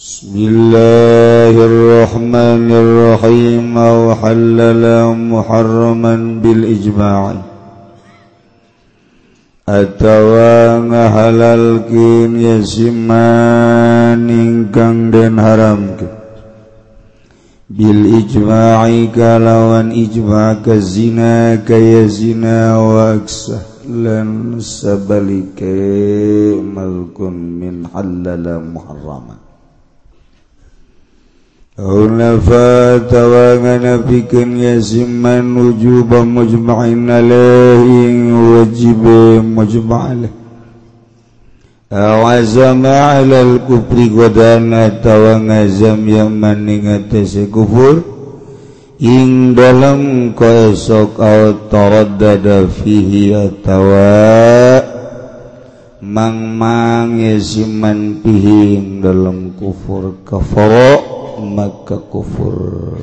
بسم الله الرحمن الرحيم. وحلل محرما بالإجماع. أتوان حلال كين يسمان إن كان دين حرام بالإجماع كالوان إجماع كزنا كيزنا وأكسه لن سبلك ملك من حلل محرماً. Hunafa tawangan pikeun yasiman wujuba mujma'in alaihi wajib mujma'al Awazama ala al-kufri godana tawangazam yang maningatasi kufur Ing dalam kaesok au taraddada fihi atawa Mang-mang yasiman pihing dalam kufur kafarok maka kufur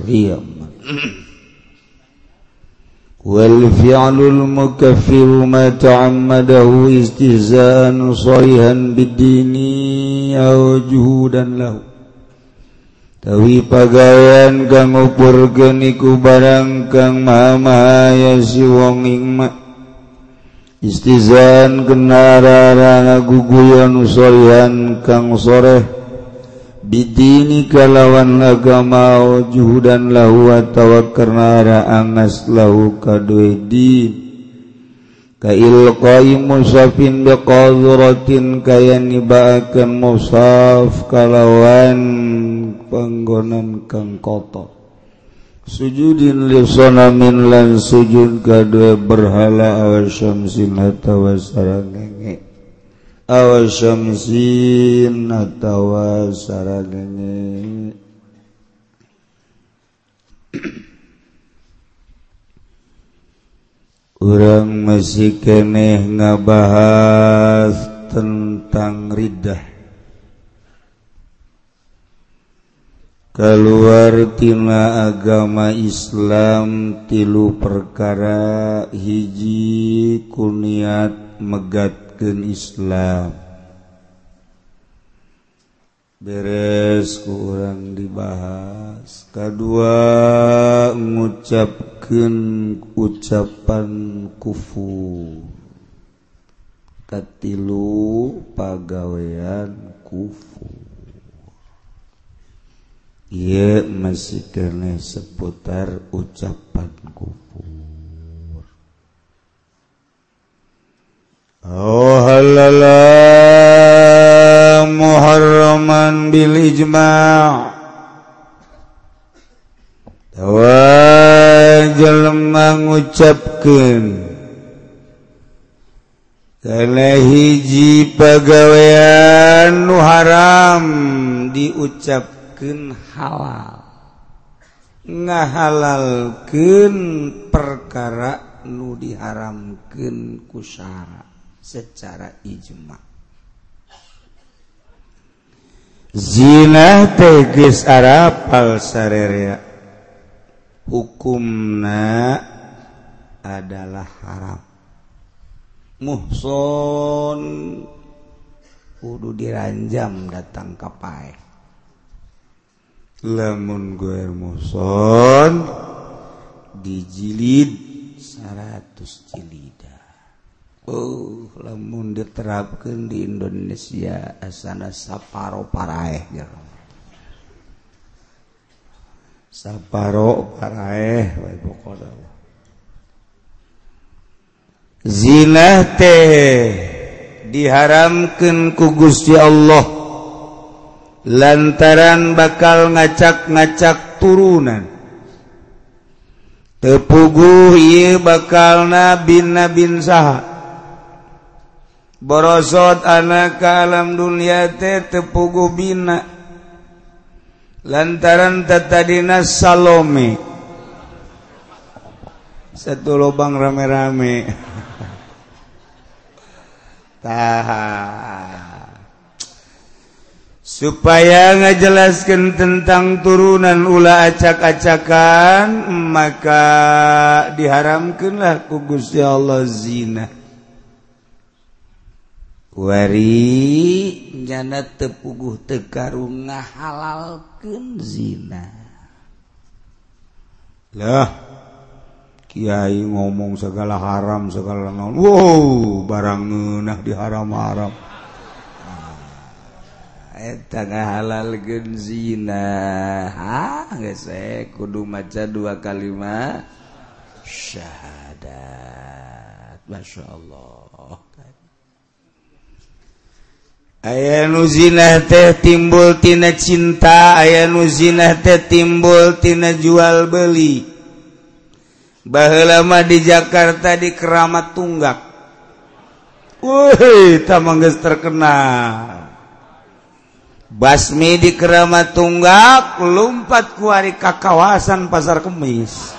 wal fi'lul mukaffiru ma ta'ammadahu istihza'an sharihan bid-dini aw juhudan lahu. Tawi pagawean kang ngupurkeun iku barang kang maha-maha ya si wong ingmah istizan kenara ngaguguyan usorihan kang soreh. bidini kalawan agama juhudan lahu atawa karena angas lahu kadue din. Kailqai musafin biqadratin kaya nibaakeun musaf kalawan panggonan kang kotor. Sujudin li sonamin lan sujud kadue berhala awasyamsin atawa sarangeng. awamsin atawa saragenge orang masih keneh ngabahas tentang ridah. Keluar tina agama Islam tilu perkara hiji kuniat megat. ngajarkan Islam. Beres kurang dibahas. Kedua mengucapkan ucapan kufu katilu pagawean kufu ia masih kene seputar ucapan kufu Oh, muharraman bil ijma. بالإجماع Wajal mengucapkan Salah hiji pagawean nu haram diucapkan halal. Ngahalalkan perkara nu diharamkan kusara secara ijma. Zina tegis arapal sarerea hukumna adalah haram. Muhson kudu diranjam datang ke pae. Lamun gue muhson dijilid seratus jilid. Oh lamun diterapkan di Indonesia asana saparo paraeh jero. Saparo paraeh wae pokona. Zina teh diharamkan ku Gusti Allah lantaran bakal ngacak-ngacak turunan. Tepuguh ieu bakalna bin nabin saha. borosot anak ke alam dunia teh tepugu bina. Lantaran tatadina Salome. Satu lubang rame-rame. Taha. Supaya ngejelaskan tentang turunan ulah acak-acakan maka diharamkanlah ku Gusti Allah zina. wari nyana tepuguh tekarung halal zina. Lah kiai ngomong segala haram segala non wow barang ngeunah di haram-haram. Ah, eta ngahalalkeun zina. Ha geus eh, kudu maca dua kalimat syahadat masyaallah aya nuzina teh timbultina cinta aya nuzina teh timbultina jual beli. Bahlama di Jakarta di keramat tunggak. Woi tamangges terkenal. Basmi di keramat tunggak lumpat kuari ka kawasan pasar kemis.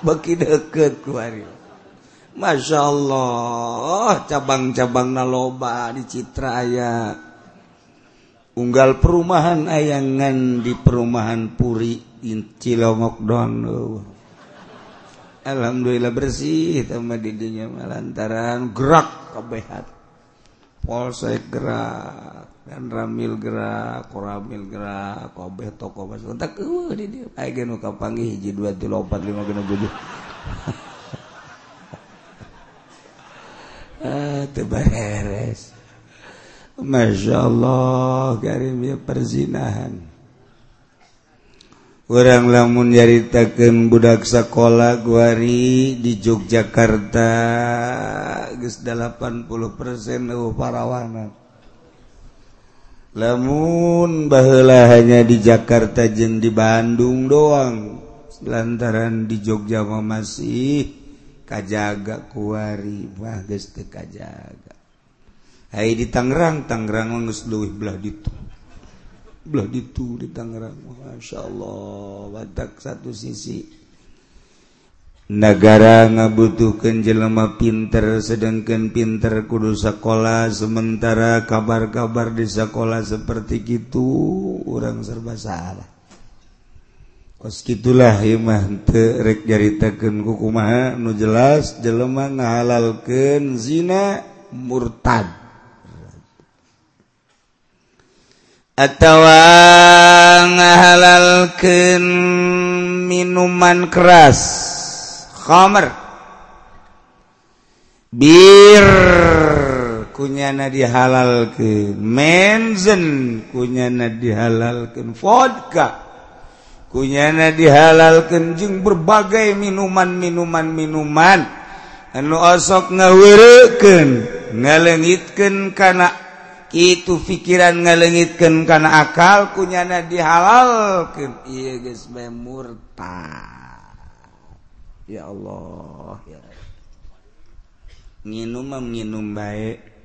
Beki deket kuari Masya Allah cabang-cabang naloba di Citraya unggal perumahan ayangan di perumahan Puri Cilongok doang. Alhamdulillah bersih sama didinya lantaran gerak kebehat polsek gerak dan ramil gerak koramil gerak kobeh toko pas tak uh di dia ayo kapangi hiji dua tilu empat lima genap tujuh Ah, beres Masya Allah garimnya perzinahan. Orang lamun nyaritakan budak sekolah guari di Yogyakarta geus 80% eueuh parawanan lamun baheula hanya di Jakarta jeung di Bandung doang lantaran di Jogja masih kajaga kuari bagus ke kajaga. Hai di Tangerang Tangerang ngus luwih belah ditu. Belah ditu di Tangerang Masya Allah watak satu sisi. Negara ngabutuhkan jelema pinter sedangkan pinter kudu sekolah sementara kabar-kabar di sekolah seperti itu orang serba salah. Oskilah imahrek jaritaken kukumaha nu jelas jelema ngahalalken zina murtad atawa ngahalalken minuman keras khamr. bir kunyana dihalalkeun, menzen kunyana dihalalkan vodka kunyana dihalalkan jeung berbagai minuman-minuman minuman anu osok ngawirken ngalengitkan karena itu pikiran ngalengitkan karena akal kunyana dihalalkan iya guys murta ya Allah ya minum minum baik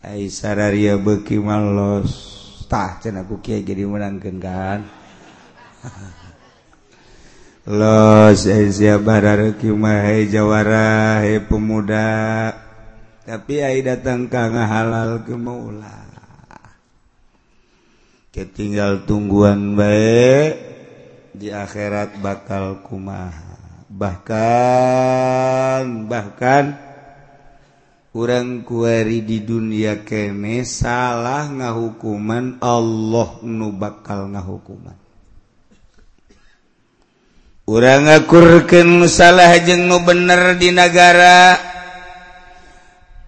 Aisyah Raria beki malos. Tah cen aku kiai jadi menangkan kan? Jawara. Pemuda. Tapi datang ka halal ke maulah ketinggal tungguan baik di akhirat bakal kuma bahkan bahkan kurang kuari di dunia kene salah nga hukuman Allah nu bakal nga urang ngakurkeun salah jeung nu bener di nagara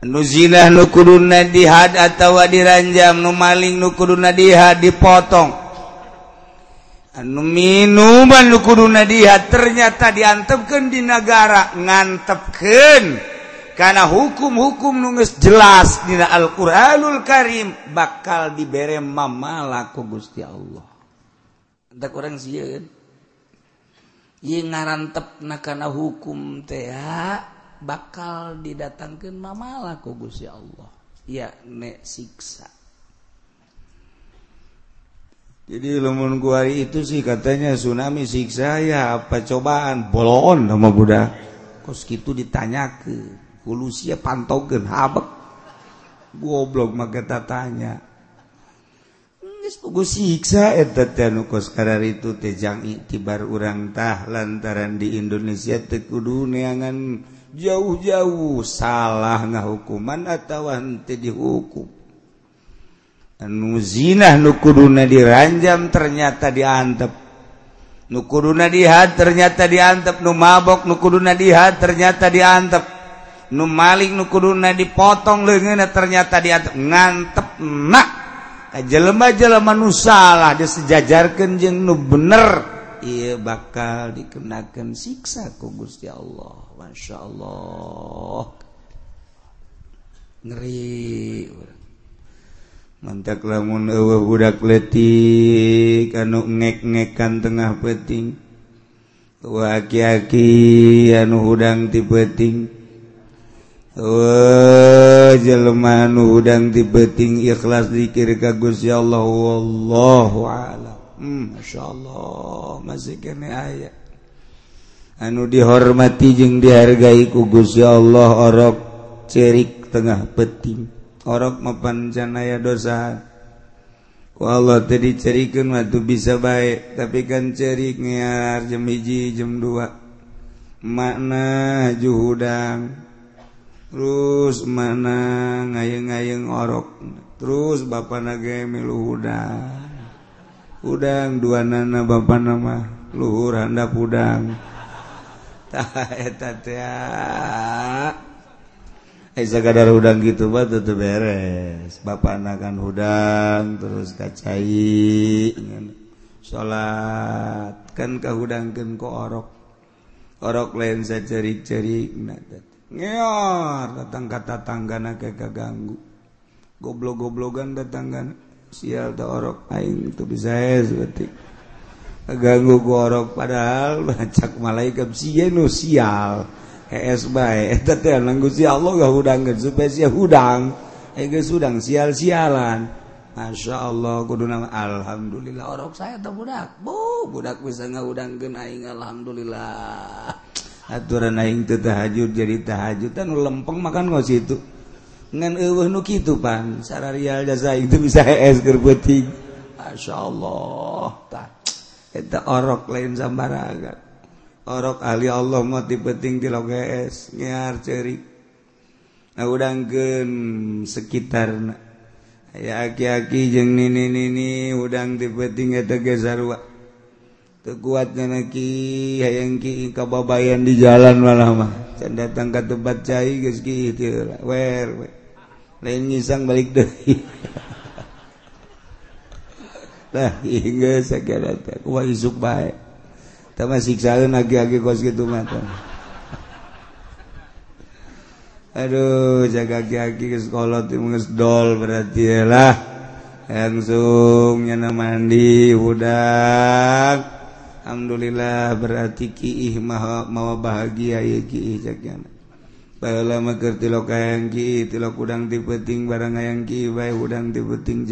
nu zinah nu kuduna dihad atawa diranjam nu maling nu kuduna dihad dipotong anu minuman nu kuduna dihad ternyata diantepkeun di nagara ngantepkeun karena hukum-hukum nu geus jelas dina Al-Qur'anul Karim bakal dibere mamalaku Gusti Allah. kurang urang sieun. ngarantep nakana hukum T bakal didatangkan mamalah ku Guya Allah. Ya nek siksa. Jadi lemun guari itu sih katanya tsunami siksa ya apa cobaan? Bolon sama budak kos gitu ditanya ke kulusia pantogen habek. Goblok maka tanya siksa itujang urang urangtah lantaran di Indonesia Tekudu neangan jauh-jauh salah nga hukuman atauwanti dihukum. Zina nukuruna diranjam ternyata diantep. Nukuruna dihat ternyata diantep. Nu mabok nukuruna dihat ternyata diantep. Nu maling nukuruna dipotong lengan ternyata diantep. Ngantep nak! jelema-jelema nusalah dia sejajarkan jeng nu bener. Ia bakal dikenakan siksa ku Gusti Allah. Masya Allah. Ngeri. Mantak lamun ewe budak letik anu ngek-ngekan tengah peting aki-aki anu hudang ti peting Oh, Jelmaan udang dibeting ikhlas dikir kagus ya Allah wallahu alam. Hmm, Masya Allah masih kene ayat. Anu dihormati jeung dihargai ku Gusti ya Allah orok cerik tengah peting. Orok mapancanaya dosa. Ku Allah tadi cerikeun waktu bisa baik, tapi kan cerik ngear jam hiji jam dua. Makna juhudang terus mana ngayeng-ngayeng orok. Terus Bapak naga milu udang udang dua nana Bapak nama luhur handap udang kadar udang gitu batu tuh beres. Bapak anakan udang terus kacai salat kan kau udangkan kok orok. Orok lain saya ceri-ceri nah ngeor datang kata tanggana kayak keganggu. Goblok goblogan datang sial da orok aing itu bisa berarti. Kaganggu gorok padahal bacak malaikat sia nu sial. Es bae. Teh si Allah gak hudangkeun supaya sia hudang. Ai geus hudang sial-sialan. Masya Allah kuduna alhamdulillah. Orok saya teh budak. Bu budak bisa ngahudangkeun aing alhamdulillah. aturan aing teu tahajud jadi tahajud anu lempeng makan ngos itu. Ngan eueuh nu kitu pan sararial jasa itu bisa es keur beuting masyaallah tah. Eta orok lain sambarangan orok ahli Allah mah ti penting ti loge es ngear ceurik. Nah udangkeun sekitarna. Aya aki-aki jeung nini-nini udang ti penting eta ge sarua. kuatki hayangki kababayan di jalan malamah can datang ke tempat cai geus kitu wer lain ngisang balik deui lah hingga sagara teh. Kumaha isuk bae. Tama siksaeun agi-agi kos kitu mah aduh jaga aki-aki geus kolot geus dol berarti lah. Langsung nyana mandi budak Alhamdulillah berarti Ki maha mawa bahagia kudang dipeting barang yang Ki udang dipeting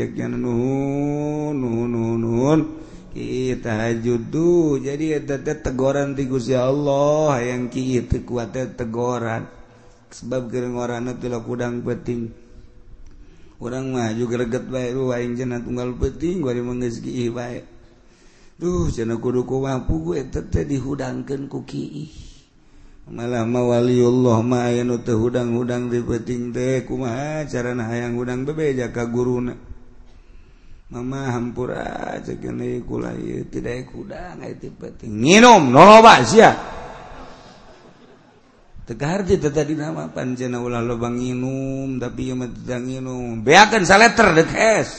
judu jadi tegoran ti ya Allah. Yang Ki itu tegoran sebab kering orang itu kudang peting orang maju greget baik ruang jenat tunggal peting gua dimengezki baik duh kuduku wampu gue tete dihudangkan kuki malah mawaliullah ma anu teu hudang-hudang di peting teh kumaha carana hayang hudang bebeja ka guruna. Mama hampura cekene kula ieu teu tidak hudang eta peting nginum noloba sia. Tegarti teh tadi nama panjena ulah lobang nginum tapi ieu mah teu nginum. Beakeun saleter dek es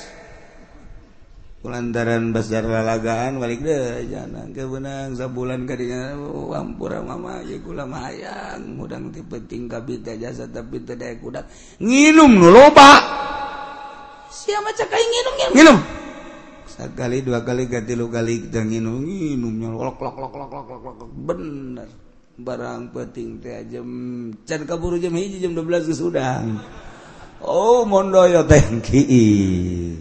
lantaran besar lalagaan balik deh jangan ke benang sabulan kadinya oh, ampura mama ya kula hayang mudang ti penting kabita jasa tapi teu daek nginum nu loba. Siapa cak nginum nginum. Nginum. Sekali dua kali ganti lu kali dan nginum nginumnya lok lok lok lok lok lok lok. Bener. Barang penting teh jam can kaburu jam hiji jam 12 geus udang oh mondoyo teh kieu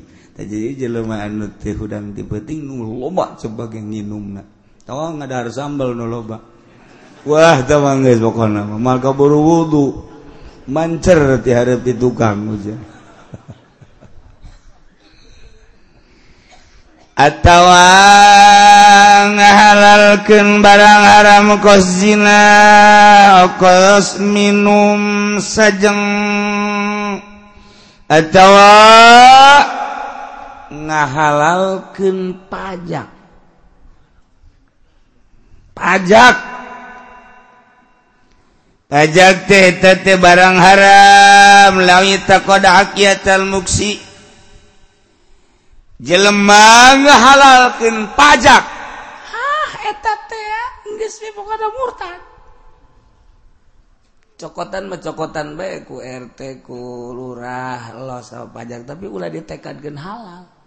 jemaan hudang tipeting loba sebagai nginum tawa nggak ada sambal nu loba. Wah tawang guys pokoknya maka buru wudu. Mancer tiharap di tukang aja atau ngahalalkan barang haram kos zina kos minum sajeng. Atau ngahalalkan pajak. Pajak. Pajak teh teh barang haram. Lawi takoda akiatal muksi. Jelema ngahalalkan pajak. Hah eta teh ya? geus ada murtad. Cokotan mecokotan baik ku RT ku lurah los pajak. Tapi ulah gen halal.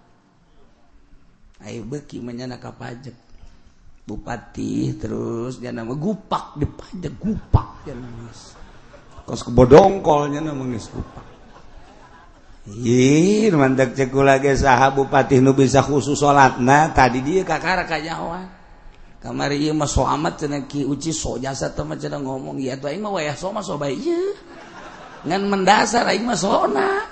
Ayo beki menyana ka pajak. Bupati terus dia nama gupak di pajak gupak dia nangis. Kos kebodongkolnya nama geus gupak. Ih, mandak cekula ge saha bupati nu bisa khusus salatna tadi dia kakara ka Jawa. Kamari ieu mah so amat Ki Uci so jasa teh mah ngomong ieu ya, tuh aing mah wayah so mah so bae ieu. Ngan mendasar aing mah sona.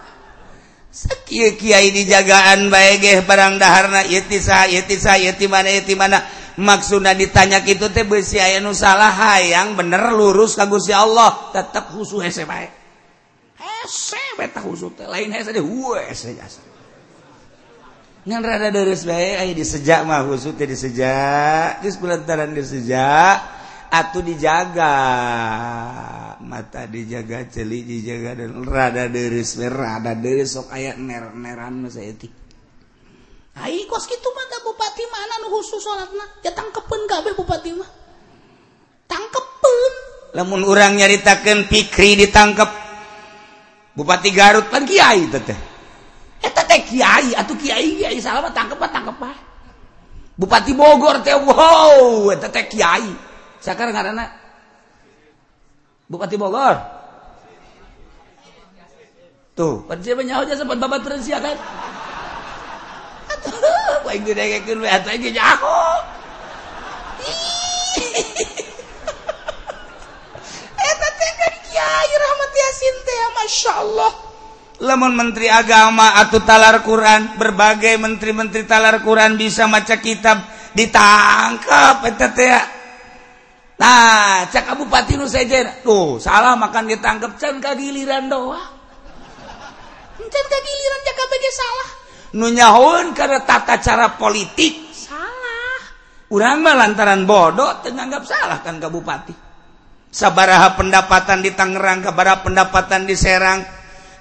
Sakyu Kyai di jagaan baik barangdahharna yeti mana mana. Maksudnya ditanya itu teh besi aya nu salah hayang bener lurus kagu si Allah. Tetap husu hese bae. Hese beta husu teh lain hese deh hese jasa. Ngan rada deureus bae aya disejak mah husu teh disejak di sebelantaran disejak atau dijaga. Mata dijaga celi dijaga dan rada deris rada deris sok aya ner neran mah saya Hai kos kitu mah bupati mana nu khusus salatna ya tangkepeun kabeh bupati mah? Tangkepeun. Lamun urang nyaritakeun Fikri ditangkep Bupati Garut pan kiai teh eta teh kiai atuh kiai kiai salah mah tangkep tangkep Bupati Bogor teh wow eta teh kiai. Sekarang ngaranna Bupati Bogor. Tuh, pada siapa nyaho sempat babat terus ya kan? Atuh, paling gede kayak atuh atuh nyaho. Masya Allah lemon Menteri Agama atau talar Quran berbagai menteri-menteri talar Quran bisa maca kitab ditangkap Nah, cak Kabupati nu sejen. Tuh, salah makan ditangkep can kagiliran doa. Can kagiliran cak KBG salah. Nu nyahoeun karena tata cara politik salah. Urang mah lantaran bodoh teu nganggap salah kan Kabupati. Sabaraha pendapatan di Tangerang, sabaraha pendapatan di Serang,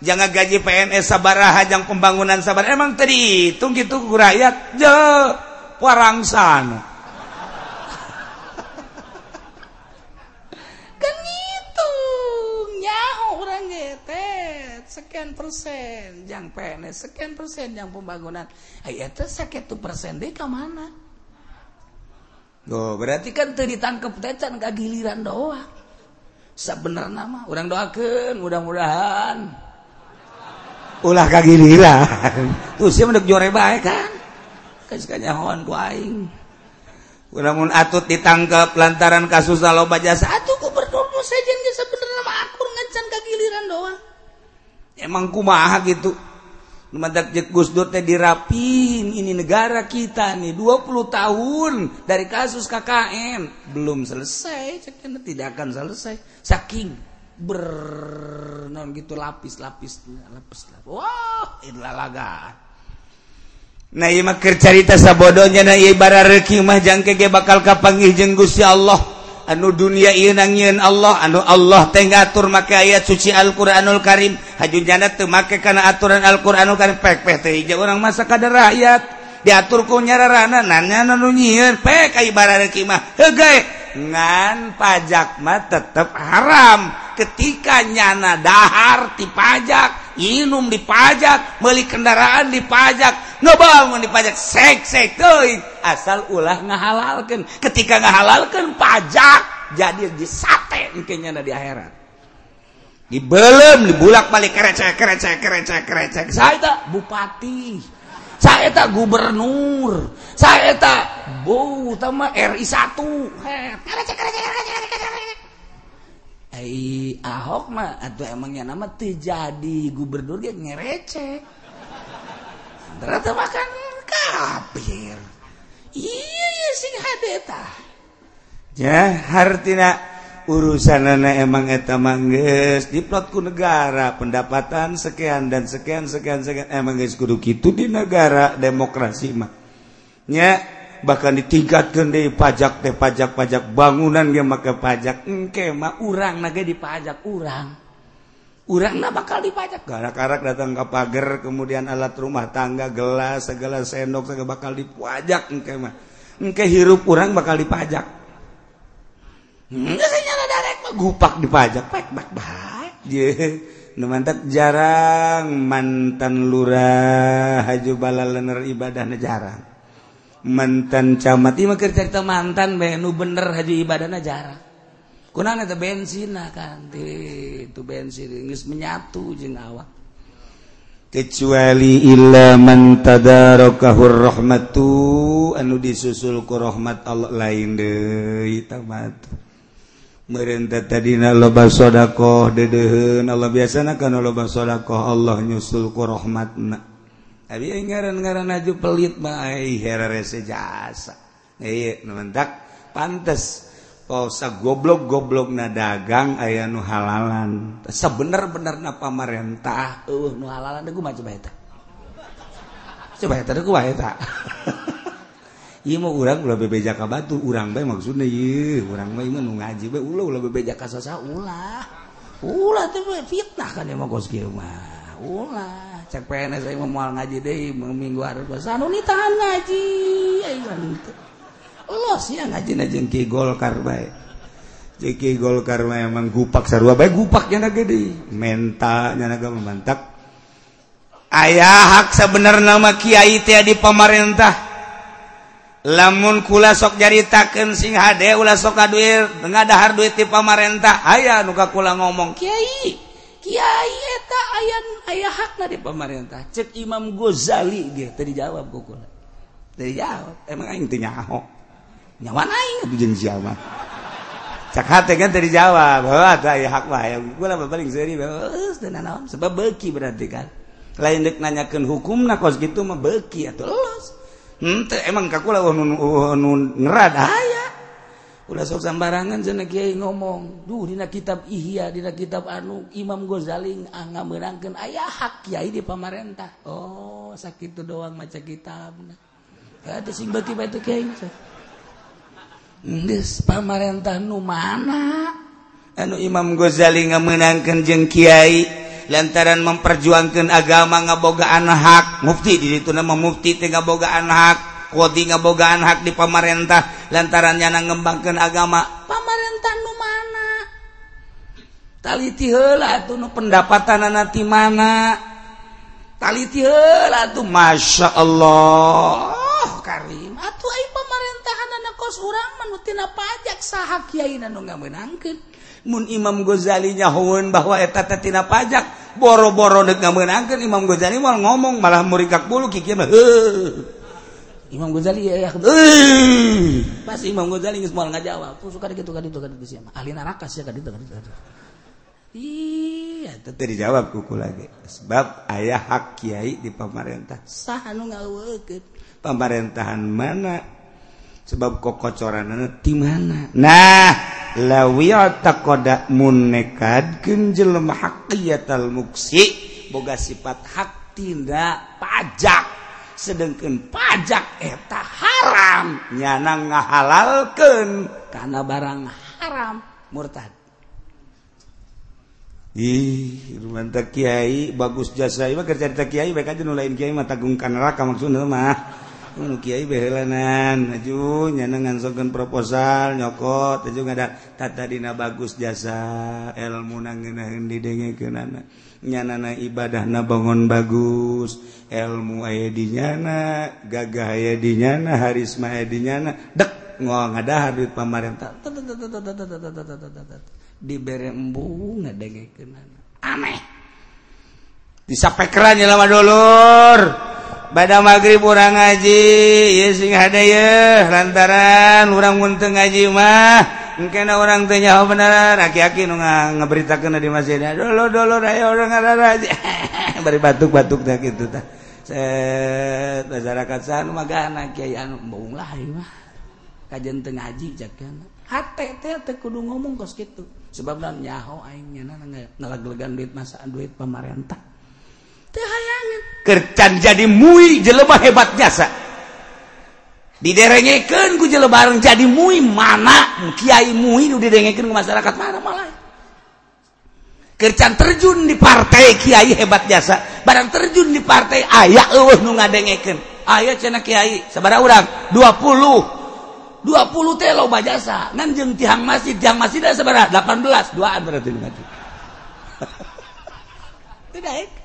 jangan gaji PNS sabaraha jang pembangunan sabar emang tadi itu gitu rakyat je warang sana sekian persen yang PNS sekian persen yang pembangunan. Eh, Ayah sakit tuh persen deh ke mana? Oh berarti kan tadi ditangkep tecan ke giliran doa. Sebenar nama orang doakan mudah-mudahan. Ulah ke giliran. Tuh sih mendek jore baik kan? Ku aing. Atut ditangkap lantaran kasus loba jasa. Atuh ku berdoa saja mah akur ngecan ke giliran doang emang kumaha gitu? Numadak jek Gus Dur teh dirapin. Ini negara kita nih 20 tahun dari kasus KKN belum selesai ceknya tidak akan selesai. Saking ber non gitu lapis lapis lapis lapis wah laga nah ieu mah keur carita sabodonya na ieu bara reki mah jangkege bakal kapanggih jeung Gusti Allah. anu dunia nangin Allah anu Allah Tengatur make ayat suci Alquranul Karim. Haju jana make karena aturan Alquranul Karim. Pek pek orang masa kada rakyat. Diatur ku nyararana nanya nanu nyieun pek ka ibarat kimah heugae ngan pajak mah tetep haram. Ketika nyana dahar ti pajak minum di pajak beli kendaraan di pajak. Ngebangun di pajak. Sek sek tuh asal ulah ngahalalkan ketika ngahalalkan pajak jadi disate mungkinnya di akhirat. Di belum dibulak balik kerecek kerecek kerecek kerecek. Saya tak bupati. Saya tak gubernur. Saya tak bu tama RI satu. Kerecek kerecek kerecek Hai Ahok mah atau emangnya nama tuh jadi gubernur dia ngerecek. Ternyata makan kafir. Iya iya sing hadeta. Ya hartina urusan anak emang eta mangges diplot ku negara pendapatan sekian dan sekian sekian sekian emang guys kudu gitu di negara demokrasi mah. Ya bahkan ditingkatkan di pajak teh pajak pajak bangunan dia maka pajak. Engke mah urang naga dipajak urang. Urang nah bakal dipajak. Karak-karak datang ke pagar kemudian alat rumah tangga gelas segala sendok segala bakal dipajak engke mah. Engke hirup urang bakal dipajak. Gupak dipajak. Mantap jarang mantan lurah haju bala lener ibadah jarang mantan camat. Ini makir cerita mantan menu bener haji ibadahnya jarang. Kunana teh bensin kan itu bensin geus menyatu jeng awak. Kecuali illa man tadarakahur rahmatu anu disusul ku rahmat Allah lain deui tamat meureun tadina loba sedekah dedeuheun Allah biasana kana loba sedekah Allah nyusul ku rahmatna. ngaran-garan aju pelit jasa. Pantes. Pausa goblok goblok na dagang aya nu halalan. Sebener-bener na pamarentah. Uh nu halalan deku mah coba eta. Coba eta deku wae eta. Ieu mah urang ulah bebeja ka batu. Urang bae maksudna ieu urang mah ieu nu ngaji bae ulah ulah bebeja ka sasa ulah. Ulah teh fitnah kan emang kos mah. Ulah. cek PNS saya mau ngaji deh minggu harus bahasa anu nih tahan ngaji ayo lo sih ngaji na jeung ki Golkar bae. Jeung ki Golkar mah emang gupak sarua bae. Gupak nyana gede mental nyana memantak ayah hak sebenarnya nama kiai teh di pemerintah lamun kula sok nyaritakeun sing hade ulah sok kaduir tengah ngadahar duit ti pamarentah. Aya nu kula ngomong kiai Kiai eta aya aya hakna di pemarintah cek Imam Ghazali dia tadi jawab kukuna. tadi jawab emang aing teu nyaho. Nyawa aing atuh jeung siapa. Cak hate kan tadi jawab. Heuh aya hak mah yang kukula paling seuri geus teu naon sebab beuki berarti kan. Lain deuk nanyakeun hukumna kos gitu mah beuki atuh los. Hmm emang kakula uh, nun, uh, ngerad. Ah, aya ulah sok sambarangan cenah kiai ngomong. Duh dina kitab ihya dina kitab anu Imam Ghazali ngameurangkeun aya hak kiai di pamarentah. Oh sakitu doang maca kitabna eta sing beuki bae teh kiai hmm, geus pamarentah nu mana? Anu Imam Ghazali ngameunangkeun jeung kiai lantaran memperjuangkan agama ngabogaan hak. Mufti di ditu nama mufti teh ngabogaan hak. kodi ngabogaan hak di pamarentah lantarannya na ngembangkan agama. Pamarentah nu mana? Taliti heula tuh nu pendapatan nanti mana? Taliti heula tuh masya Allah. Karim. Atuh ai pemerintahan anak kos urang manutina pajak saha kiai nu ngamenangkeun Mun Imam Ghazali nyahuun bahwa eta teh tina pajak boro-boro deuk ngamenangkeun Imam Ghazali mal ngomong malah murikak bulu kieu mah Imam Ghazali ya, ya. Pas Imam Ghazali nggak semuanya nggak jawab. Tuh suka gitu kan itu kan itu siapa? Ahli neraka sih kan itu kan itu iya teteh dijawab kuku lagi. Sebab ayah hak kiai di pemerintah sah anu ngaweket pemerintahan mana? Sebab kokocoran di mana? Nah lawi takoda munekad kenjel mahakiyatal muksi boga sifat hak tindak pajak. sedangkan pajak eh, eta haram. Nyana ngahalalkan karena barang haram. Murtad ih mantap kiai bagus jasa. Ieu kerja cerita kiai baik aja nulain kiai mah tagungkan neraka maksudnya mah. Nu kiai behelanan aju nyanang ngansongkeun proposal nyokot aju ngada tata dina bagus jasa ilmu nanggeunaheun didengekeunana nyanana ibadah nabangon bagus. Ilmu aya dinyana gagah aya dinyana harisma aya dinyana dek ngoal ngadahar duit pamarentah. Dibere embung ngadengekeun aneh disapekeran lama dulur pada magrib orang ngaji, ya sing hadayah, lantaran orang munteng ngaji mah, mungkin orang tanya benar aki-aki nu ngeberitakan di masjid dulu dulu raya orang ngaraja bari batuk-batuk dah kitu tah. Set masyarakat sanes magana kiai anu mbaung lain mah. Kajian teu ngaji jakeun hate teh kudu ngomong kos kitu. Sebabna nyaho aing nyana duit masa duit pemerintah kercan jadi mui jelema hebat jasa diderengeken ku jelo bareng. Jadi mui mana? Kiai mui didengeken ke masyarakat mana malah? Kercan terjun di partai kiai hebat jasa. Barang terjun di partai ayah eueuh nu ngadengeken aya cenah kiai sabaraha urang 20 20 teh loba jasa. Ngan jeung tihang masjid tiang masjid ada sabaraha 18 duaan berarti nu ngaji. Tidak eh?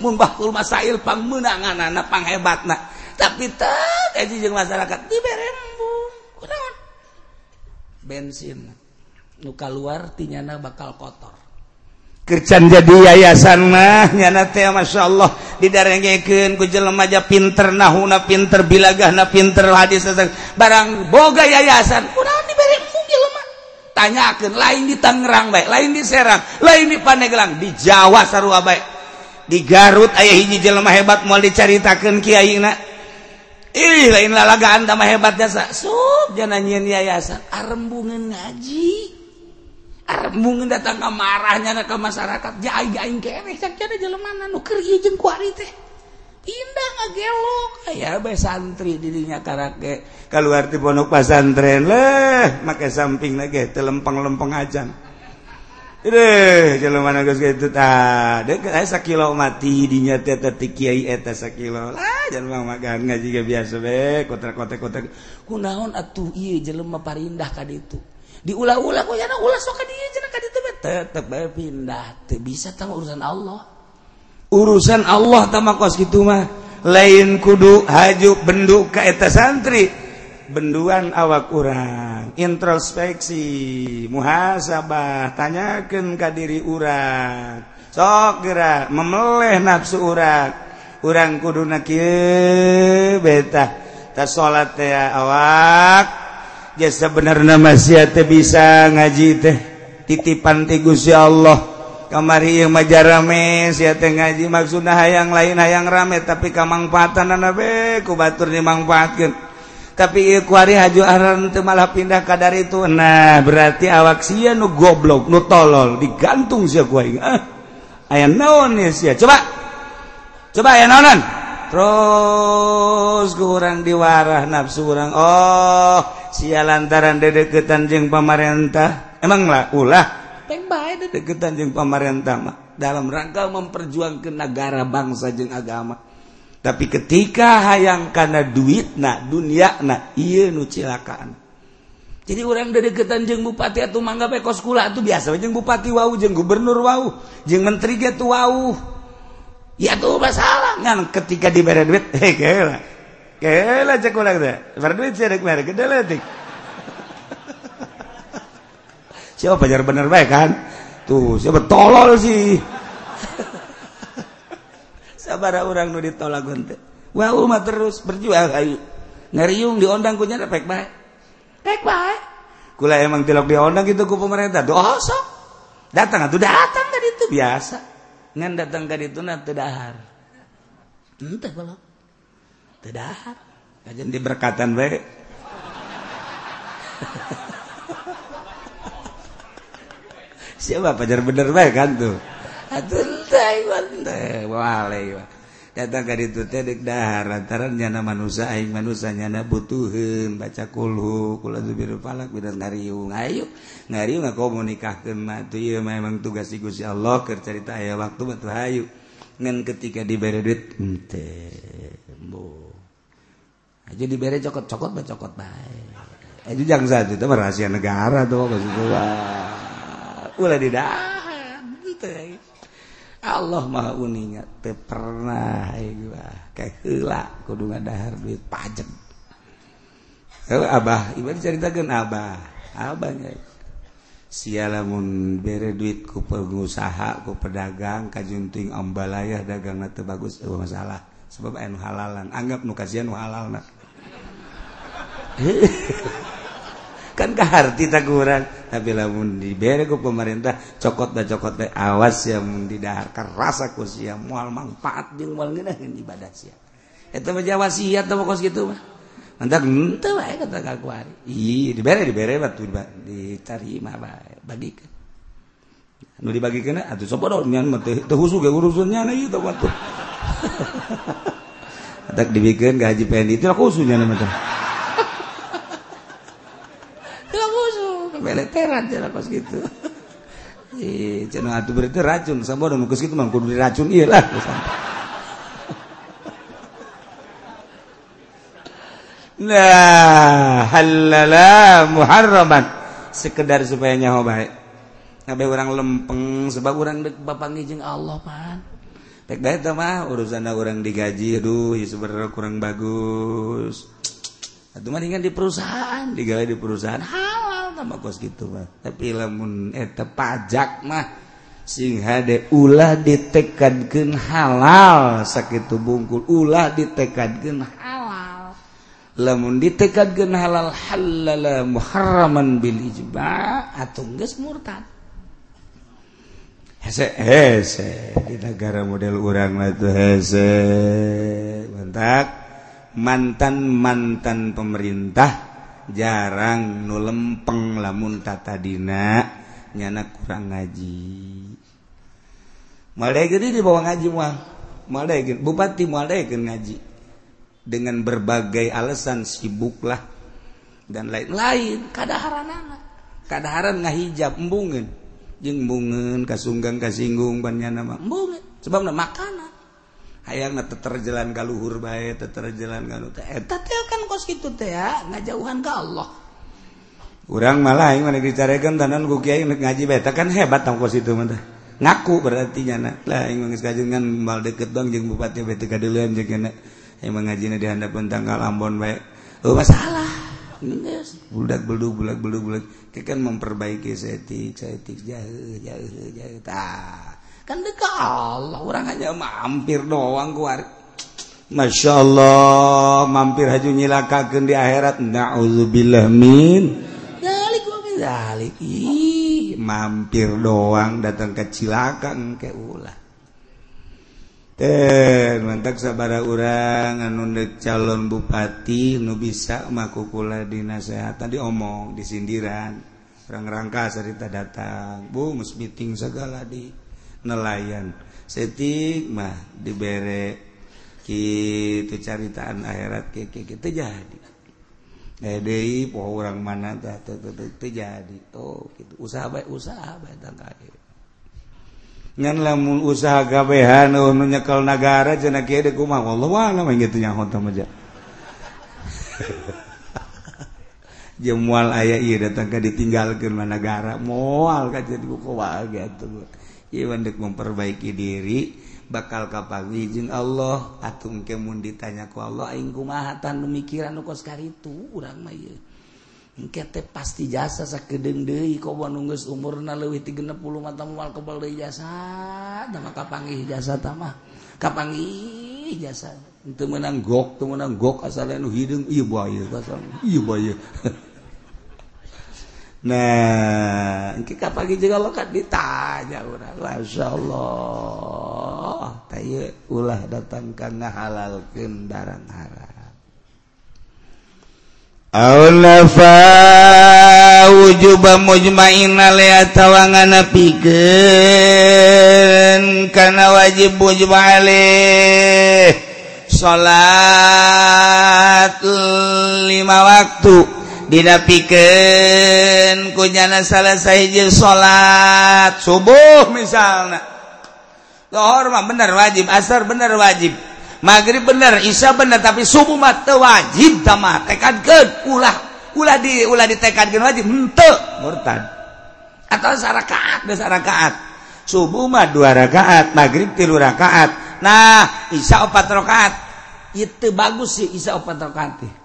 hebatpang menanganpang hebat nah tapi masyarakat bensin. Luka luar tinyana bakal kotor. Kerjaan jadi yayasan mah nyana teh masya Allah. Didarengekeun ku jelema aja pinter nahuna pinter bilagah na pinter hadis barang boga yayasan. Kunaon? tanyakan lain di Tangerang baik lain di Serang lain di Pandeglang di Jawa sarua baik di Garut ayah hiji jelema hebat mau diceritakan Kiai na ih lain lalagaan tambah hebat jasa. Sup jangan nyian yayasan. Arembungan ngaji. Arembungan datang ke marahnya ke masyarakat. Jai aing keneh eh, cak jelema nu keur ieu jeung kuari teh. indah ngagelok aya bae santri dirinya karake keluar ti pondok pesantren leh make samping lagi teu lempeng-lempeng ajan Deh, jalan mana geus kitu tah. Dek, aya sakilo mati dinya teh teh kiai eta sakilo. Lah, jalan mah magan ngaji ge biasa bae, kotak-kotak-kotak. Kunaon atuh ieu jelema parindah ka ditu. Diulah-ulah kok yana ulah sok ka dieu cenah ka ditu bae tetep bae pindah, teu bisa tang urusan Allah. urusan Allah tamakos gitu mah. Lain kudu haju benduk keeta santri. Benduan awak urang. Introspeksi muhasabah tanyakan kadiri urang. Sok geura memeleh nafsu urang. Urang kudu nakieu betah. Tas salat teh awak jasa bener nama sia teh bisa ngaji teh. Titipan ti Gusti Allah. kamari maja rame si ngaji maksudnya hayang lain hayang rame tapi kamangpatan nabe ku batur dimangfaatkan tapi kuari haju aran teu malah pindah ka dari itu nah berarti awak sia nu goblok nu tolol digantung sia kuai ah. Aya naon sia? Coba. Coba aya naonan. Terus kurang diwarah nafsu kurang oh sia lantaran dedeketan jeung pamarentah. Emang lah ulah? deketan mah, dalam rangka memperjuangkan negara bangsa jeng agama. Tapi ketika hayang karena duit nah dunia nah iya nu cilakaan. Jadi orang dedeketan jeng bupati atau mangga pekos kula itu biasa jeng bupati wau jeng gubernur wau jeng menteri gitu wau. Ya tuh masalah. Kan ketika diberi duit hei kela. Kela cek ulang deh berduit sih ada kemarin kedeletik siapa pajar bener baik kan? Tuh siapa tolol sih? Sabar orang nu ditolak gonte wah umat terus berjuang ayo ngeriung diondang kunya pek baik pek baik kula emang tilok diondang gitu ku pemerintah. Doa sok datang atau datang tadi itu biasa. Ngan datang ke itu na tedahar. Ente kalau tedahar. Kajian diberkatan baik siapa? Pacar bener baik kan tuh. Eh, Datang ke itu tedek dahar lantaran nyana manusia aing manusia nyana butuhin baca kulhu kula zubir palak bidan ngariung. Ayo ngariung aku mau nikahkan mah tuh iya memang tugas igusi Allah kercerita ayah waktu batu hayu. Ngan ketika diberi duit ente bu aja diberi cokot cokot bacokot baik aja jangan satu itu rahasia negara tuh maksudnya Allah ma teu pernah kayak kudu ngadahar duit pajak Abah ibadah ceritakan Abah. Abahnya sialamun bere duit ku pengusaha ku pedagang kajunting ambalaya dagang teu bagus eueuh masalah sebab anu halalan. Anggap nu kasihan nu halal kan keharti taguran tapi lamun diberi ku pemerintah cokot da cokot teh awas ya mun didahar rasa ku sia moal manfaat jeung moal ngeunaheun ibadah sia. Eta mah wasiat teh kos kitu mah. Hendak henteu wae kata kakuari. Ih dibere dibere batu diterima bae bagikeun nu dibagikeun atuh sopodor nyan mah teh husu ge urusannya na ieu teh batu. Hendak dibikeun gaji pendi itu khususnya nama teh. Beleteran cenah pas gitu eh cenah atuh berarti racun sama dong geus kitu mah kudu diracun ieu lah Nah, halala muharraman sekedar supaya nyaho baik. Ngabe orang lempeng sebab orang dek bapak ngijing Allah pan. Pek bae mah urusan orang digaji aduh ya sebenarnya kurang bagus. Atuh mah di perusahaan, digawe di perusahaan. bagus gitu mah. Tapi lamun eh, eta pajak mah sing hade ulah ditekadkeun halal sakitu bungkul ulah ditekadkeun halal. Lamun ditekadkeun halal halala muharraman bil ijba atau geus murtad. Hese hese di negara model urang mah itu hese. Mantak mantan mantan pemerintah jarang nu lempeng lamun tatadina nyana kurang ngaji. Malaikun ini dibawa ngaji mah. Malaikun bupati Malaikun ngaji. Dengan berbagai alasan sibuklah dan lain-lain. Kadaharan anak kadaharan ngahijab embungan jeng bungen kasunggang kasinggung banyak nama embungan sebab makanan ayaang terjalan kalluhur baik terjalan eh, kan kos gitu teh ya ngajauhan ke Allah. Urang malah mana dicarekeun tanan ku kiai ngaji beta kan hebat tong kos itu mah ngaku berarti nyana lah yang mengis kajengan mal deket dong jeung bupati beta kadeuleun jeung kana emang ngajina di handapeun tanggal Ambon bae. Oh masalah. Geus? Budak beluk budak beluk budak. Kan memperbaiki setik setik jauh jauh jauh tah. kan deka Allah orang hanya mampir doang keluar Masya Allah mampir haju nyilakakan di akhirat. Na'udzubillah min. Ih, mampir doang datang ke cilaka ke ulah. Eh mantap sabar orang anu calon bupati nu bisa makukula dinasehatan diomong disindiran orang rangka cerita datang. Bu mus meeting segala di nelayan setik mah diberre itu caritaan akhirat kita jadi eh, Dede, poh orang mana tah jadi. Oh, gitu. Usaha baik, usaha baik tangka Ngan lamun usaha gabehan oh euh nyekel nagara cenah kieu mah allah wallahu alam gitu nya honta maja. Jemual aya ieu datang ka ditinggalkeun mana negara moal kan jadi ku gitu. untuk memperbaiki diri bakal kapagi jeung Allah. Atung kemun ditanyaku Allah aing kumahatan pemikiran nu kos karitu urang mah ieu. Engke teh pasti jasa sakedeung deui koban geus umurna leuwih ti 60 mata moal kebal deui jasa. Tama kapanggih jasa tama kapanggih jasa. Teu meunang gok teu meunang gok asal nu hideung ieu bae ieu ieu bae Nah pagi juga lokat ditanya Masya Allah tayo ulah datang karena halal kendaraan haram. Aulafa wujuba mujmaina lea tawangan pikeun kana wajib mujma alaih salat lima waktu. Dina piken kunyana salah sahijil salat subuh misalnya. Lohor mah bener wajib, asar bener wajib, magrib bener, isya bener tapi subuh mah teu wajib tamah ke ulah ulah di ulah ditekadkeun wajib hmm, henteu murtad. Atau sarakaat da sarakaat. Subuh mah dua rakaat, magrib tilu rakaat. Nah, isya opat rakaat. Itu bagus sih isya opat rakaat.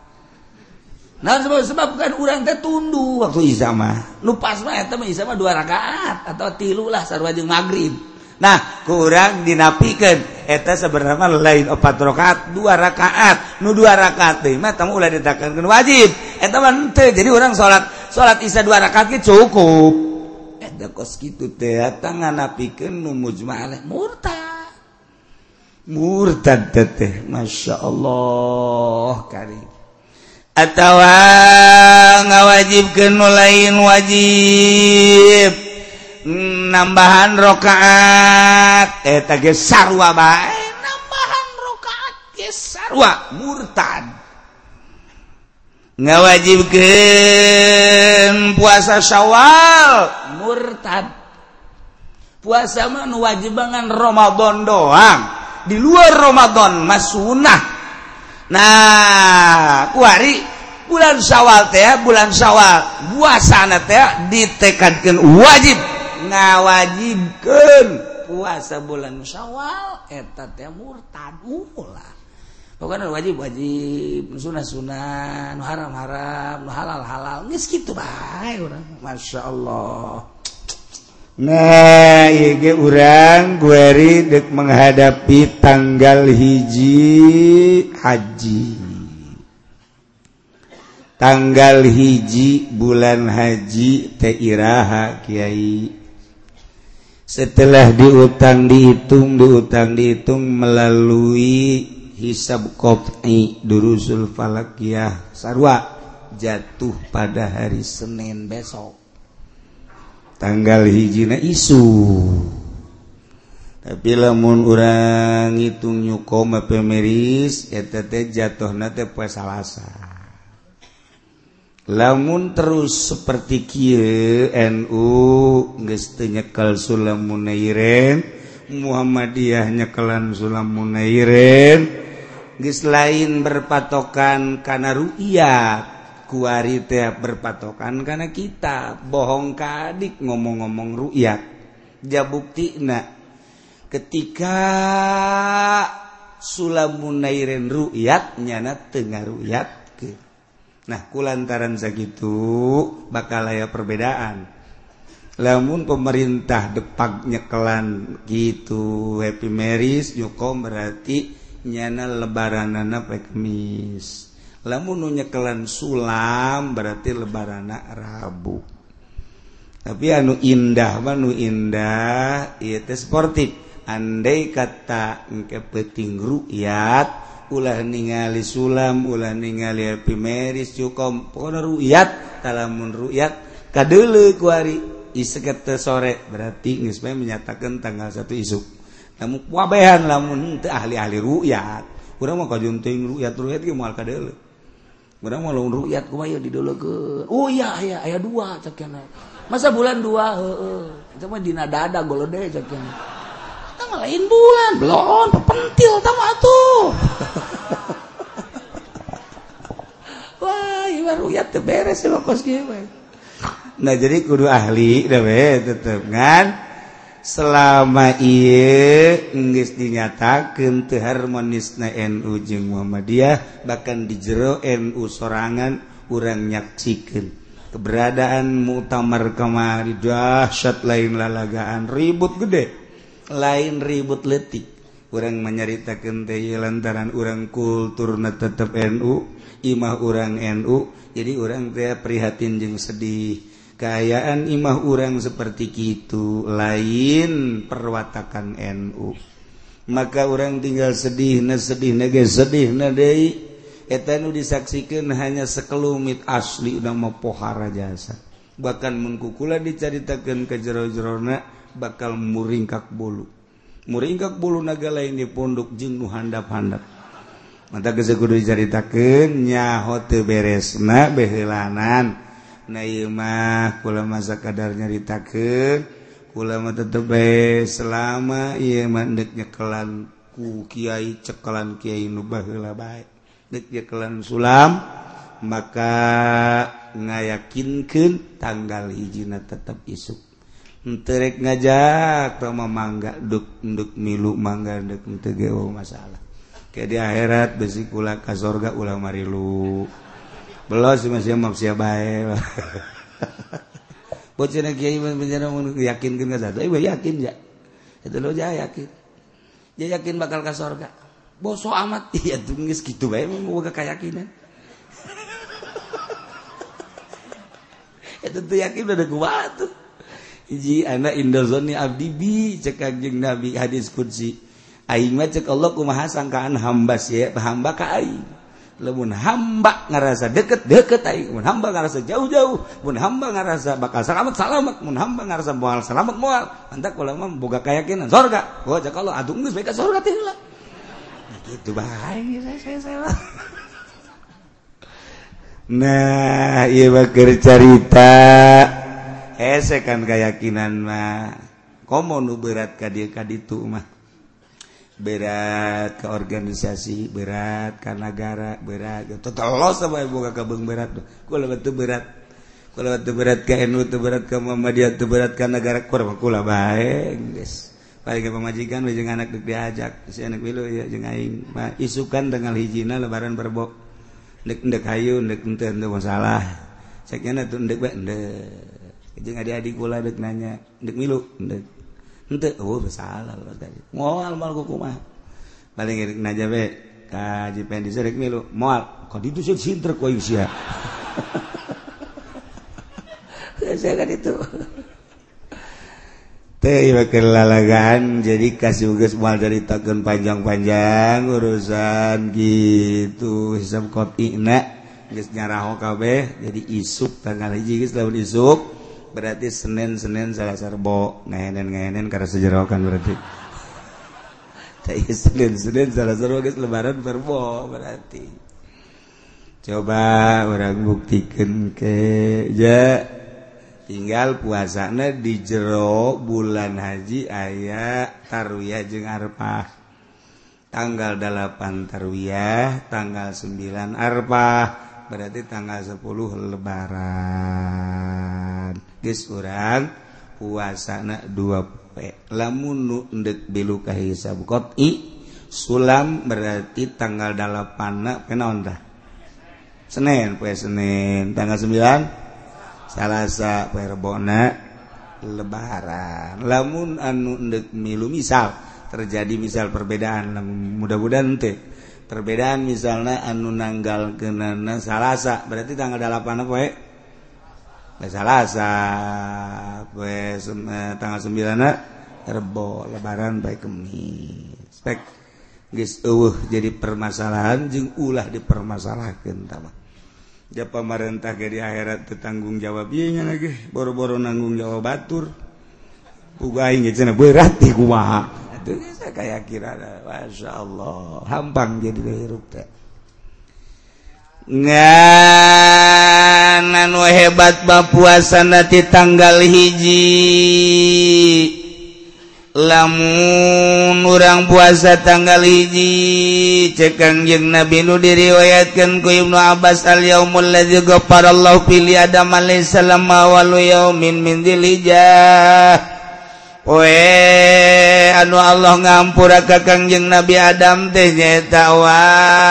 Nah sebab sebabkan orang teh tundu waktu izama. Lupas mah eta mah izama dua rakaat atau tilu lah sarua jeung magrib. Nah kurang dinapikeun eta sebenarnya lain opat rakaat dua rakaat nu dua rakaat teh mah tamu ulah ditakankeun wajib. Eta mah teu jadi orang salat salat isya dua rakaat ge cukup. Eta kos kitu teh eta nganapikeun nu mujma'al murtad. Murtad teh Masya Allah karim. atawa ngawajibkeun nu lain wajib. Nambahan rakaat eta eh, geus sarua bae. Nambahan rakaat ge sarua. Murtad. Ngawajibkeun puasa Syawal. Murtad. Puasa mah nu wajib banget Ramadan doang. Di luar Ramadan mah sunah Nah kuari bulan sawwal teh bulan sawwal buasana teh ditekadkan wajib ngawajibkan puasa bulan sawwal eta teh murtad ulah. Pokoknya wajib wajib sunah sunah haram haram halal halal geus kitu bae urang masyaallah nah iya orang gue dek menghadapi tanggal hiji haji. Tanggal hiji bulan haji teiraha kiai. Setelah diutang dihitung diutang dihitung melalui hisab qat'i durusul falakiyah sarwa jatuh pada hari Senin besok tanggal hijina isu. Tapi lamun orang ngitung nyukoma pemeris eta teh jatuhna teh poe Salasa lamun terus seperti kieu NU geus teu nyekel sulamunairen Muhammadiyah nyekelan sulamunairen geus lain berpatokan kana ru'yat kuari teh berpatokan karena kita. Bohong kadik ngomong-ngomong rukyat jabukti nak ketika Sulamunairen rukyat nyana tengah rukyat ke. Nah kulantaran segitu bakal aya perbedaan. Lamun pemerintah depak nyekelan gitu happy marriage nyukom berarti nyana lebaran anak pekemis lamun nyekelan sulam berarti lebaran Rabu. Tapi anu indah manu indah itu sportif. Andai kata engke peting rukyat ulah ningali sulam ulah ningali Happy Meris cukom pokoknya rukyat talamun rukyat kadele kuari iseket sore berarti ngisme menyatakan tanggal satu isuk. Namun wabehan lamun ahli-ahli rukyat kurang mau kajunting rukyat rukyat gimana kadele Oh iya aya aya dua cakena. Masa bulan dua heeh. Itu mah dina dada golode cakena. Eta mah lain bulan, belon pepentil tamu atuh. Wah, iya ruyat teh beres lokos kieu Nah jadi kudu ahli dah we tetep kan. selama ia Inggris dinyatakan ke harmonis na NU jeung Muhammadiyah bahkan di jero NU sorangan urang nyaksikan. Keberadaan muktamar kemari dahsyat lain lalagaan ribut gede lain ribut letik orang menyeritakan teh lantaran orang kultur na tetep NU imah orang NU jadi orang teh prihatin jeung sedih. kayaan imah urang seperti itu lain perwatakan NU maka orang tinggal sedih na sedih nage sedih nadei etanu disaksikan hanya sekelumit asli udah mau pohara jasa. Bahkan mengkukula diceritakan ke jero-jerona bakal muringkak bulu. Muringkak bulu naga lain di pondok jeung nu handap-handap. Mata gesekudu diceritakan nyaho beresna behelanan. Naimah masa kadar nyaritakan ulama tetep selama ia mandeknya nyekelan ku kiai cekelan kiai nu baheula bae. Nyekelan sulam maka ngayakinkeun tanggal hijina tetep isuk. Terek ngajak Roma mangga duk nduk milu mangga dek teu oh, masalah. Ke di akhirat besi kula ka sorga ulama rilu belos masih mau siapa bae bocina kiai penjara yakin kan satu ibu yakin ya itu lo jaya yakin. Dia yakin bakal ke surga boso amat. Iya tuh nggak gitu bae mau gak keyakinan. Itu tuh yakin udah kuat tuh. Hiji anak indozoni abdi bi cek kajeng nabi hadis kunci aing mah cek Allah kumaha sangkaan hambas ya hamba ka aing. lemun hamba ngerasa deket deket aing mun hamba ngerasa jauh jauh mun hamba ngerasa bakal selamat selamat. Mun hamba ngerasa moal selamat moal. Antak ulama boga keyakinan surga gua oh, aja kalau aduh geus bae ka surga teh lah gitu bae saya saya, saya. nah ieu mah carita. Hese kan keyakinan mah. Komo nu berat ka dieu ka ditu mah. berat ke organisasi berat ke negara berat. Tetelos sama ibu kakak beng berat kula batu berat. Kula batu berat ke NU tu berat ke Muhammadiyah tu berat ke negara. Kurang kula baik guys. Paling ke pemajikan jeung anak dek diajak. Si anak bilu ya jeung aing. Isukan tanggal hijina lebaran berbok ndek ndek hayu ndek ente ente masalah sakena tu ndek bae ndek jeung adik-adik kula dek nanya ndek milu ndek ente oh salah tadi moal mal kumaha? Paling naja be kaji pendi serek milu moal kok itu sih sinter kok isia saya kan itu teh kelalagan jadi kasih ugas mual dari takun panjang-panjang urusan gitu. Hisab kopi nak geus nyaraho kabeh jadi isuk tanggal hiji geus lawan isuk. Berarti Senin Senin salah serbo ngenen ngenen karena sejerokan berarti. Senin Senin salah serbo guys lebaran serbo berarti. Coba orang buktikan ke ya. Tinggal puasanya di jero bulan haji ayah tarwiyah jeng arpah. Tanggal 8 tarwiyah tanggal 9 arpah berarti tanggal 10 lebaran. Orang puasa puasana 2 poe lamun nu endek bilu ka sulam berarti tanggal 8 na penaon tah? Senin poe Senin tanggal 9 Salasa poe Rebona lebaran. Lamun anu endek milu misal terjadi misal perbedaan mudah-mudahan teh. perbedaan misalnya anu nanggal genana salasa. Berarti tanggal 8 apa eh, salasa. Poe sem, eh, tanggal 9 rebo lebaran baik kemis. Spek geus eueuh jadi permasalahan jeung ulah dipermasalahkeun tama ja pamarentah ge di akhirat tetanggung jawab. Ieu nya lagi boro-boro nanggung jawab batur. Puga aing cenah berat kumaha? tuh kayak kira Masya Allah. Hampang jadi hirup teh. Nganan we hebat bapuasana ti tanggal hiji. Lamun urang puasa tanggal hiji cekang jeng Nabi nu diriwayatkeun ku Ibnu Abbas al yaumul ladzi ghafarallahu fil adam alaihi salam wa yaumin min dzilhijjah we anu Allah ngampura ka Kangjeng Nabi Adam teh nyatawal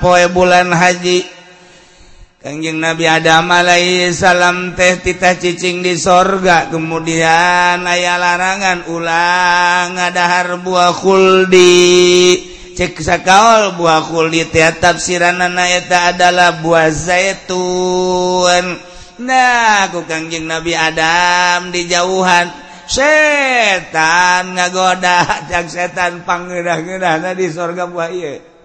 poe bulan haji. Kangjeng Nabi Adam alaihi salam teh titah cicing di sorga. Kemudian ayah larangan ulang ngadahar buah khuldi. Cek sakaol buah khuldi teh tafsiranna eta adalah buah zaitun. Nah ku Kangjeng Nabi Adam dijauhan. setan ngagoda jak setan panggerah-gerah di surga buah iya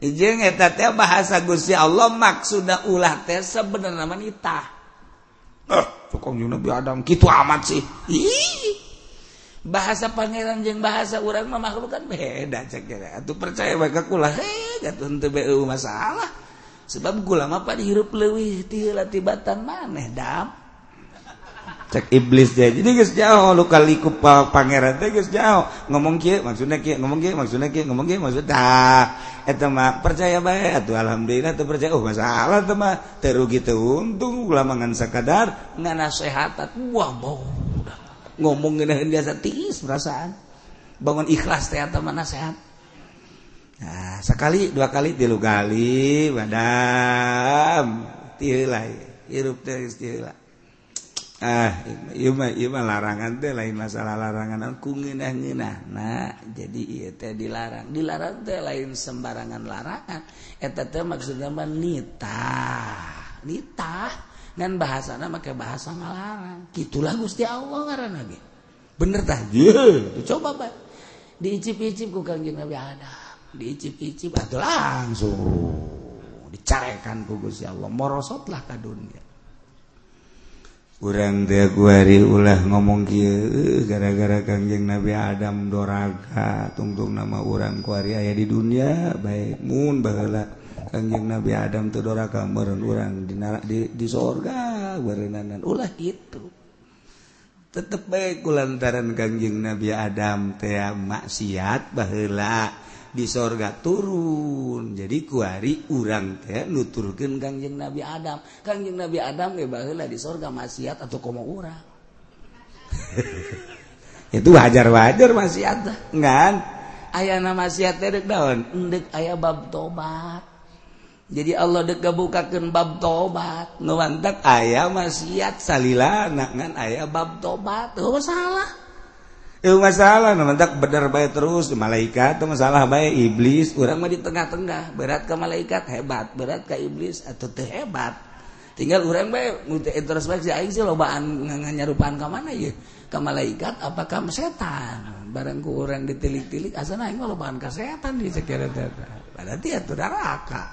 jeung eta teh bahasa Gusti Allah maksudna ulah teh sebenarnya mah nitah. Eh sokong Nabi Adam kitu amat sih. Ih. Bahasa pangeran jeung bahasa urang mah makhluk kan beda cek kira atuh percaya bae ka kula heh atuh henteu bae masalah. Sebab kula mah dihirup leuwih ti tibatan maneh dam. Cek iblis jadi jadi guys jauh lu kali ku pangeran teh guys jauh. Ngomong kia maksudnya kia ngomong kia maksudnya kia ngomong kia maksudnya itu mah percaya baik atau alhamdulillah tuh percaya. Oh masalah tuh mah terugi tuh untung ulamangan sekadar nggak nasehat wah bau. Ngomong gini biasa tis perasaan. Bangun ikhlas teh atau mana sehat nah sekali dua kali tilu kali badam. Tilai hirup teh istilah ah yuma, larangan teh lain masalah larangan aku ngenah ngenah nah jadi iya teh dilarang. Dilarang teh lain sembarangan larangan. Eta teh maksudnya mah nitah. Nitah. Ngan bahasana make bahasa ngalarang kitulah Gusti Allah ngaran lagi bener tah? Yeah. coba pak. Diicip-icip ku Kanjeng Nabi Adam. Diicip-icip atuh langsung. Dicarekan ku Gusti Allah. Morosotlah ka dunia. kurang Guari ulah ngomong gara-gara Kangjeng Nabi Adam Doraga tungtung nama orang kuari aya di dunia baik mun bala Kangjeng Nabi Adam tuh Doraga meren orang di, di, di sorga berenanan ulah gitu. Tetep baik kulantaran Kangjeng Nabi Adam teh maksiat bahela di sorga turun. Jadi kuari urang teh nuturkan Kangjeng Nabi Adam. Kangjeng Nabi Adam ge baheula di sorga maksiat atau komo urang? Itu wajar-wajar maksiat kan ayana maksiat teh deuk daun endek aya bab tobat. Jadi Allah dek gabukakeun bab tobat. Nu aya maksiat salila ngan? Aya bab tobat. Oh salah. Itu masalah nuwantak benar baik terus malaikat itu masalah baik iblis. Orang mah di tengah-tengah berat ke malaikat hebat berat ke iblis atau teu hebat. Tinggal orang baik introspeksi aing sih lobaan nganyarupaan ke mana ya ke malaikat apakah setan? Barang orang ditilik-tilik asal aing mah lobaan ke setan di sekitar berarti itu neraka.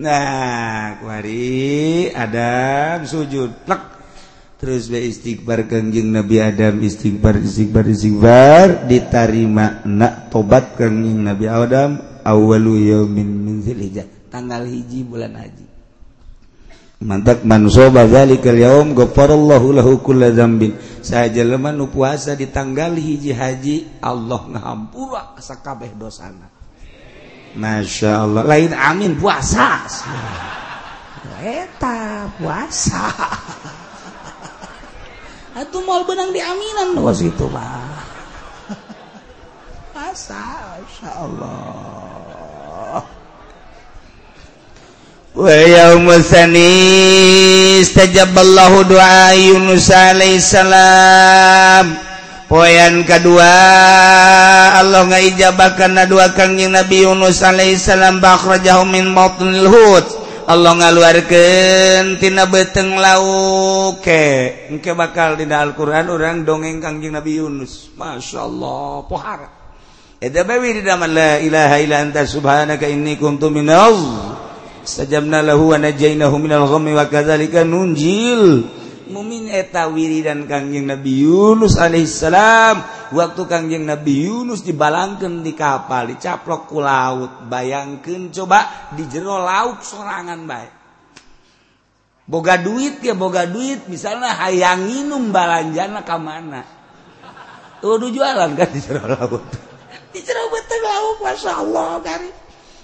Nah hari Adam sujud plek terus be istighbar kangjeng Nabi Adam istighbar istighbar istighbar ditarima nak tobat kangjeng Nabi Adam awalu yaumin min Zulhijjah tanggal hiji bulan haji. Mantak manusia bazalikal yaum ghafarallahu lahu kulla dzambin. Sajelema nu puasa di tanggal hiji haji Allah ngahampura sakabeh dosana. Masya Allah lain amin puasa. Eta puasa. Atuh mau benang diaminan was itu mah. Masa, Masya Allah. Wa yawma thani istajaballahu du'a Yunus alaihi salam. Poyan kedua Allah ngaijabakan karena dua kangjeng Nabi Yunus alaihi salam min mautnil hud. Allah ngaluarkentina beteng lauke bakal dina Al-Qur'an orang dongeng Kangjing Nabi Yunus. Masya Allah pohara sajamna lahu wa najainahu minal ghammi wa kadzalika nunjil. mukmin eta wiridan Kangjeng Nabi Yunus alaihissalam. Waktu Kangjeng Nabi Yunus dibalangkan di kapal dicaplok ku laut. Bayangkan coba di jero laut sorangan baik boga duit ya boga duit misalnya hayang minum balanjana ke mana? Tuh jualan kan di jero laut. Di jero betul laut masya Allah kan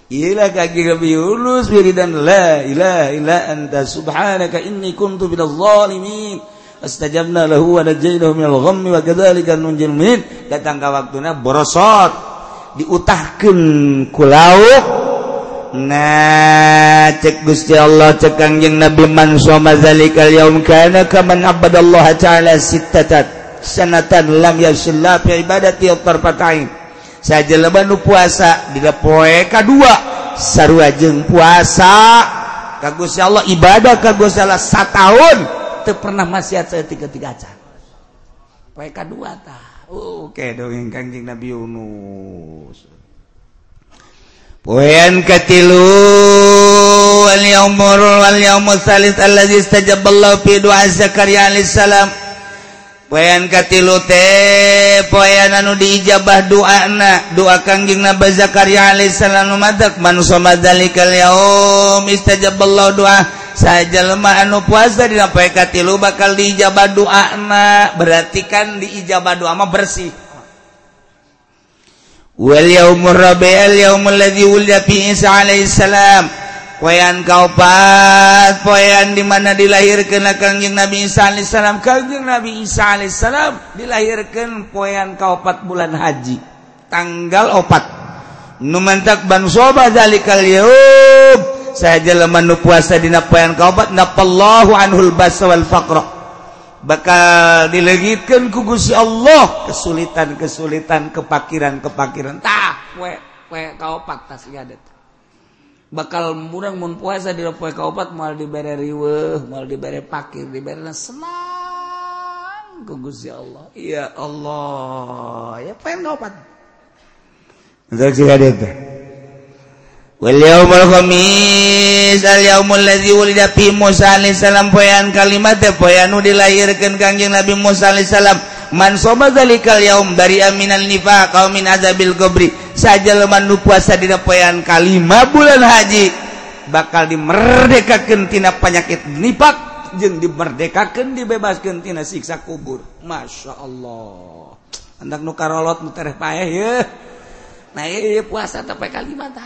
Ilah kaki Nabi Yunus wiridan la ilaha illa anta subhanaka inni kuntu minaz zalimin. Astajabna lahu wa najaynahu minal ghammi wa kadzalika nunjil min Datang ka waktuna borosot diutahkeun ku lauk. Nah, cek Gusti Allah cek Kangjeng Nabi man soma zalikal yaum kana kaman abadallaha ta'ala sittatan sanatan lam yasillah fi ibadati at-tarfatain. saja lebanu puasa bila poe kedua sarua jeung puasa. Ka Gusti Allah ibadah ka Gusti Allah sataun. Teu pernah maksiat saeutik-eutik acan poe kedua tah oke okay, dongeng Kanjeng Nabi Yunus. Poean katilu wal yaumur wal yaumus salis allazi istajaballahu fi du'a Zakaria alaihi salam Poyan katilu teh poyan anu diijabah doa na doa kangjing Nabi Zakaria alaihissalam madak manusia madzalikal yaum istajaballahu doa saja lemah anu puasa dina poe katilu bakal diijabah doa na berarti kan diijabah doa mah bersih. Wal yaumur rabi'al yaumul ladzi wulida fi Isa alaihissalam Poyan kaupat poyan dimana dilahirkan Kangjeng Nabi Isa Alaihissalam. Kangjeng Nabi Isa Alaihissalam dilahirkan poyan kaupat bulan haji. Tanggal opat. Numantak bangsoba zalikal yaum saya jelema nu puasa dina poyan kaupat napallahu anhul basa wal faqra. Bakal dilegitkeun ku Gusti Allah. Kesulitan-kesulitan kepakiran-kepakiran. Tah we we kaupat tas ngadet bakal murang mun puasa di poe kaopat mal dibere riweuh mal dibere pakir dibere senang ku Gusti Allah. Ya Allah ya pengen kaopat Zak sih hadir teh Wal yaumul khamis al yaumul ladzi wulida fi Musa alaihi salam poean kalimat teh poean nu dilahirkeun Kangjeng Nabi Musa alaihi salam mansobazalikal yaum bari aminan nifa kaum min azabil gobri saja leman nu puasa dina poean kalima bulan haji bakal dimerdekakan tina penyakit nipak jeung dimerdekakan dibebaskan tina siksa kubur. Masya Allah. Hendak nu karolot nu tereh payah ya nah iya puasa tapi kalimat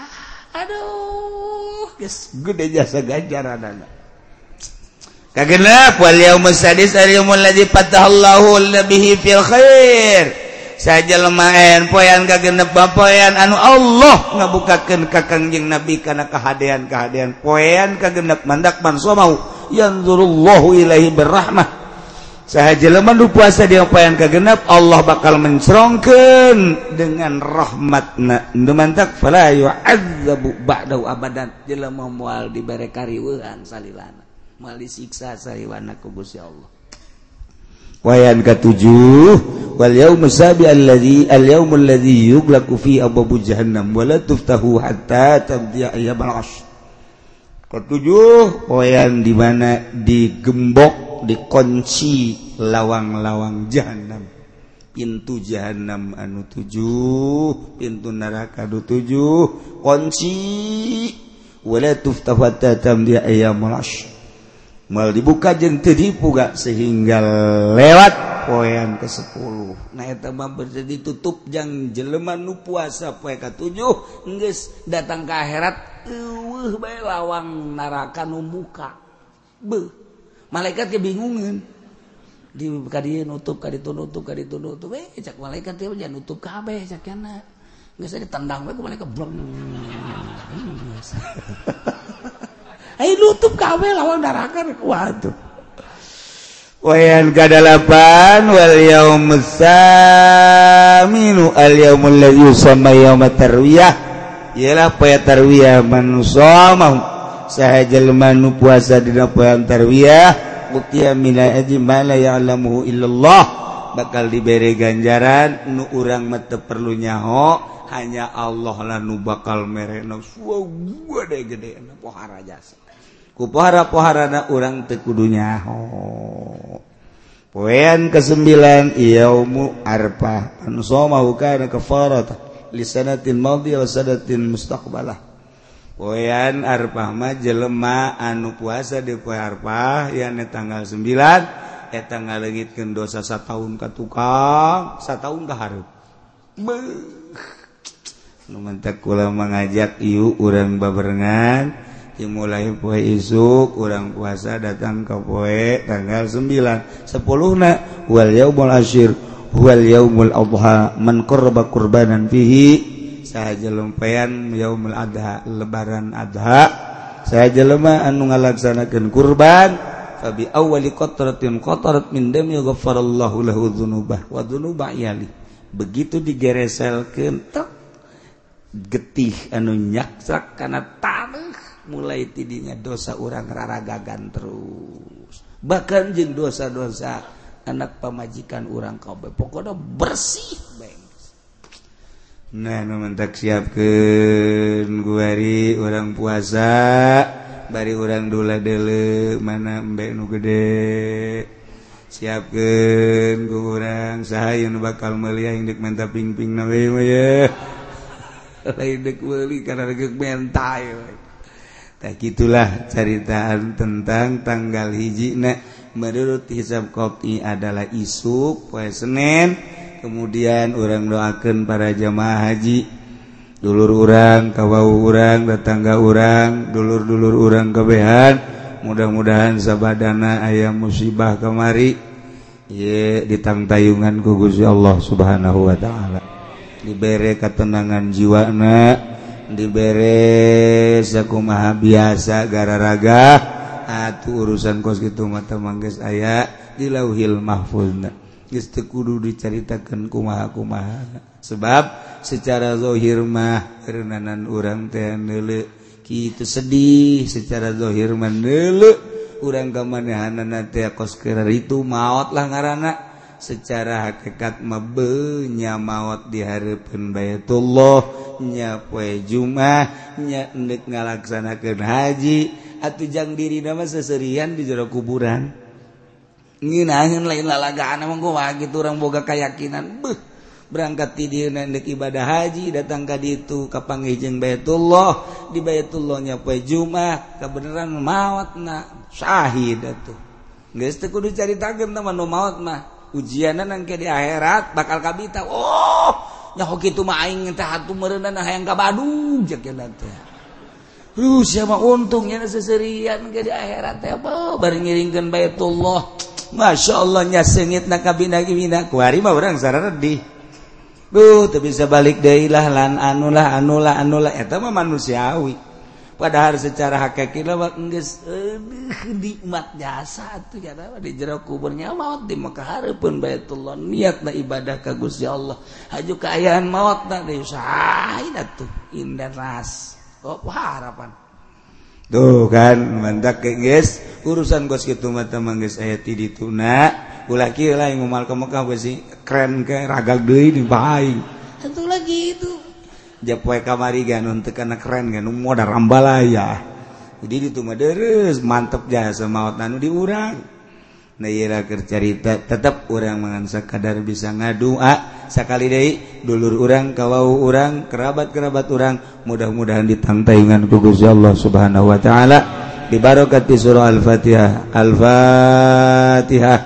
aduh geus gede jasa ganjaran anak Kagenapalpatallahir saja lemain poyan kagenep bapoyan anu Allah ngabukakan kakangjing nabi karena kehaan kehaan poyan kagenep mandak manso mau yanzurullahu ilahi berrahmah saja leman lu puasa dia poyan kagenep Allah bakal mencerongkan dengan rahmatna. Mantak fala yu'adzabu ba'dahu abadan. Jelema moal dibere kariweuhan salilana. mali siksa sariwana ku Gusti Allah. Wayan ketujuh wal yaum sabi alladhi al yaum alladhi yughlaqu fi abwaab jahannam wa la tuftahu hatta tabdi'a yaumul ashr Ketujuh wayan di mana digembok dikunci lawang-lawang jahannam. Pintu jahanam anu tujuh pintu neraka anu tujuh kunci wala tuftahu hatta tamdi ayyamul ashr mal dibuka jeng terdipu gak sehingga lewat poin ke sepuluh. Nah itu mah berjadi tutup jang jelema nu puasa poe ke tujuh nges datang ke akhirat eueuh bae lawang neraka nu muka. Beuh malaikat kebingungan di kadieu nutup ka ditu nutup ka ditu nutup eh cak malaikat teh jangan nutup kabeh cak kana geus ditendang bae ku malaikat blong nutup kawe lawan darakan waduh. Wayan kadalapan wal yaum saminu al yaumul ladzi yusamma yaum tarwiyah. Ialah poe tarwiyah man mau. Sahaja lemanu puasa dina poe tarwiyah utia mina aji ma la ya'lamuhu illallah. Bakal diberi ganjaran nu urang mah perlu nyaho hanya Allah lah nu bakal merena suwa gede gede pohara jasa pohara-pohara orang tekudunya poen ke-9 mu arpa sadatin mustaqbalah. Poen arpahma jelemah anu puasa di poharpa yang tanggal 9 eta tanggal legitkan dosa satu tahun ke tukang satu tahun ke harup mentak mengajak iu orang babarengan dimulai poe isuk kurang puasa datang ke poe tanggal 9 10 na wal yaumul asyir wal yaumul adha man qurba qurbanan fihi. Sahaja jelumpean yaumul adha lebaran adha. Sahaja lemah anu ngalaksanakeun kurban fabi awwali qatratin qatarat min dami yaghfarallahu lahu dzunubah. Wa dzunuba yali. Begitu digereselkeun getih anu nyaksak kana mulai tidinya dosa orang raragagan terus. Bahkan jeng dosa-dosa anak pemajikan orang kau pokoknya bersih baik Nah, mentak siapkan guari orang puasa bari orang dula dele mana mbek nu gede. Siapkan ku orang sahaya nu bakal meuli aing deuk menta ping na we ya lain deuk meuli karena dek mentai tak itulah ceritaan tentang tanggal hiji nah menurut hisab kopi adalah isuk poe Senin kemudian orang doakan para jamaah haji. Dulur orang kawau orang tetangga orang dulur-dulur orang kebehan mudah-mudahan sabadana ayam musibah kemari ye ditangtayungan ku Gusti Allah Subhanahu wa taala. Diberi ketenangan jiwana diberes aku maha biasa gara-raga. Atuh urusan kos gitu mata mangges aya dilauhil mahfuzna. Geus teu kudu dicaritakeun kumaha-kumaha. Sebab secara zahir mah renanan urang teh neuleu. Kitu sedih secara zahir mah neuleu. Urang kamanehanna teh kos keur itu maot lah ngaranna. secara hakekat mebenya maut diharapkan Baitullah nyapwe Jumah nya ngalaksanakan haji atujang diri nama seserian di jero kuburan. Nginahin lain lalagaan emang gua gitu orang boga keyakinan beh berangkat ti nendek ibadah haji datang ke ditu kapanggijeng Baitullah di Baitullah nyapwe Jumah kebenaran maut na syahid atuh. Geus teu kudu cari tagem teman nu maut mah. ujian nangke di akhirat bakal kabita oh nyaho gitu mah aing teh hatu meureunna hayang ka Badung jakeuna teh. Ruh siapa untungnya seserian ke di akhirat teh apa? Bari ngiringkeun Baitullah Masya Allah nya sengit na kabina gimina kuari mah urang sarana di. Duh, teu bisa balik deui lah lan anulah anu lah eta mah manusiawi. padahal secara hakiki lewat geus eh, nikmat jasa atuh ya di jero kuburnya maut di Mekah hareupeun Baitullah. Niatna ibadah ka Gusti Allah. Haju kaayaan mautna diusahain atuh. Indah ras. Kok harapan. Tuh kan mantak geus urusan gos kitu mah teman geus aya ti dituna. Ulah kieu lain ngumal ke Mekah sih keren ke ragak deui di baing satu lagi itu japoe kamari ga untuk karena keren ganung ada rambalaya. Jadi itu mah deres mantep jasa maut anu diurang nah iyalah cerita tetap orang mangan sakadar bisa ngadua ah, sakali deui dulur orang kawau orang kerabat-kerabat orang mudah-mudahan ditantaingan ku Gusti Allah Subhanahu wa taala. Dibarokat di surah Al-Fatihah Al-Fatihah.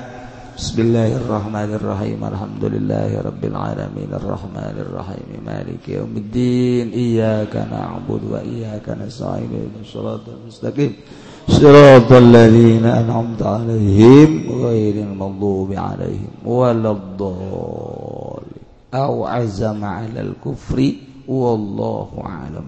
بسم الله الرحمن الرحيم الحمد لله رب العالمين الرحمن الرحيم مالك يوم الدين إياك نعبد وإياك نستعين صراط المستقيم. صراط الذين أنعمت عليهم غير المغضوب عليهم ولا الضالين. أو عزم على الكفر والله أعلم.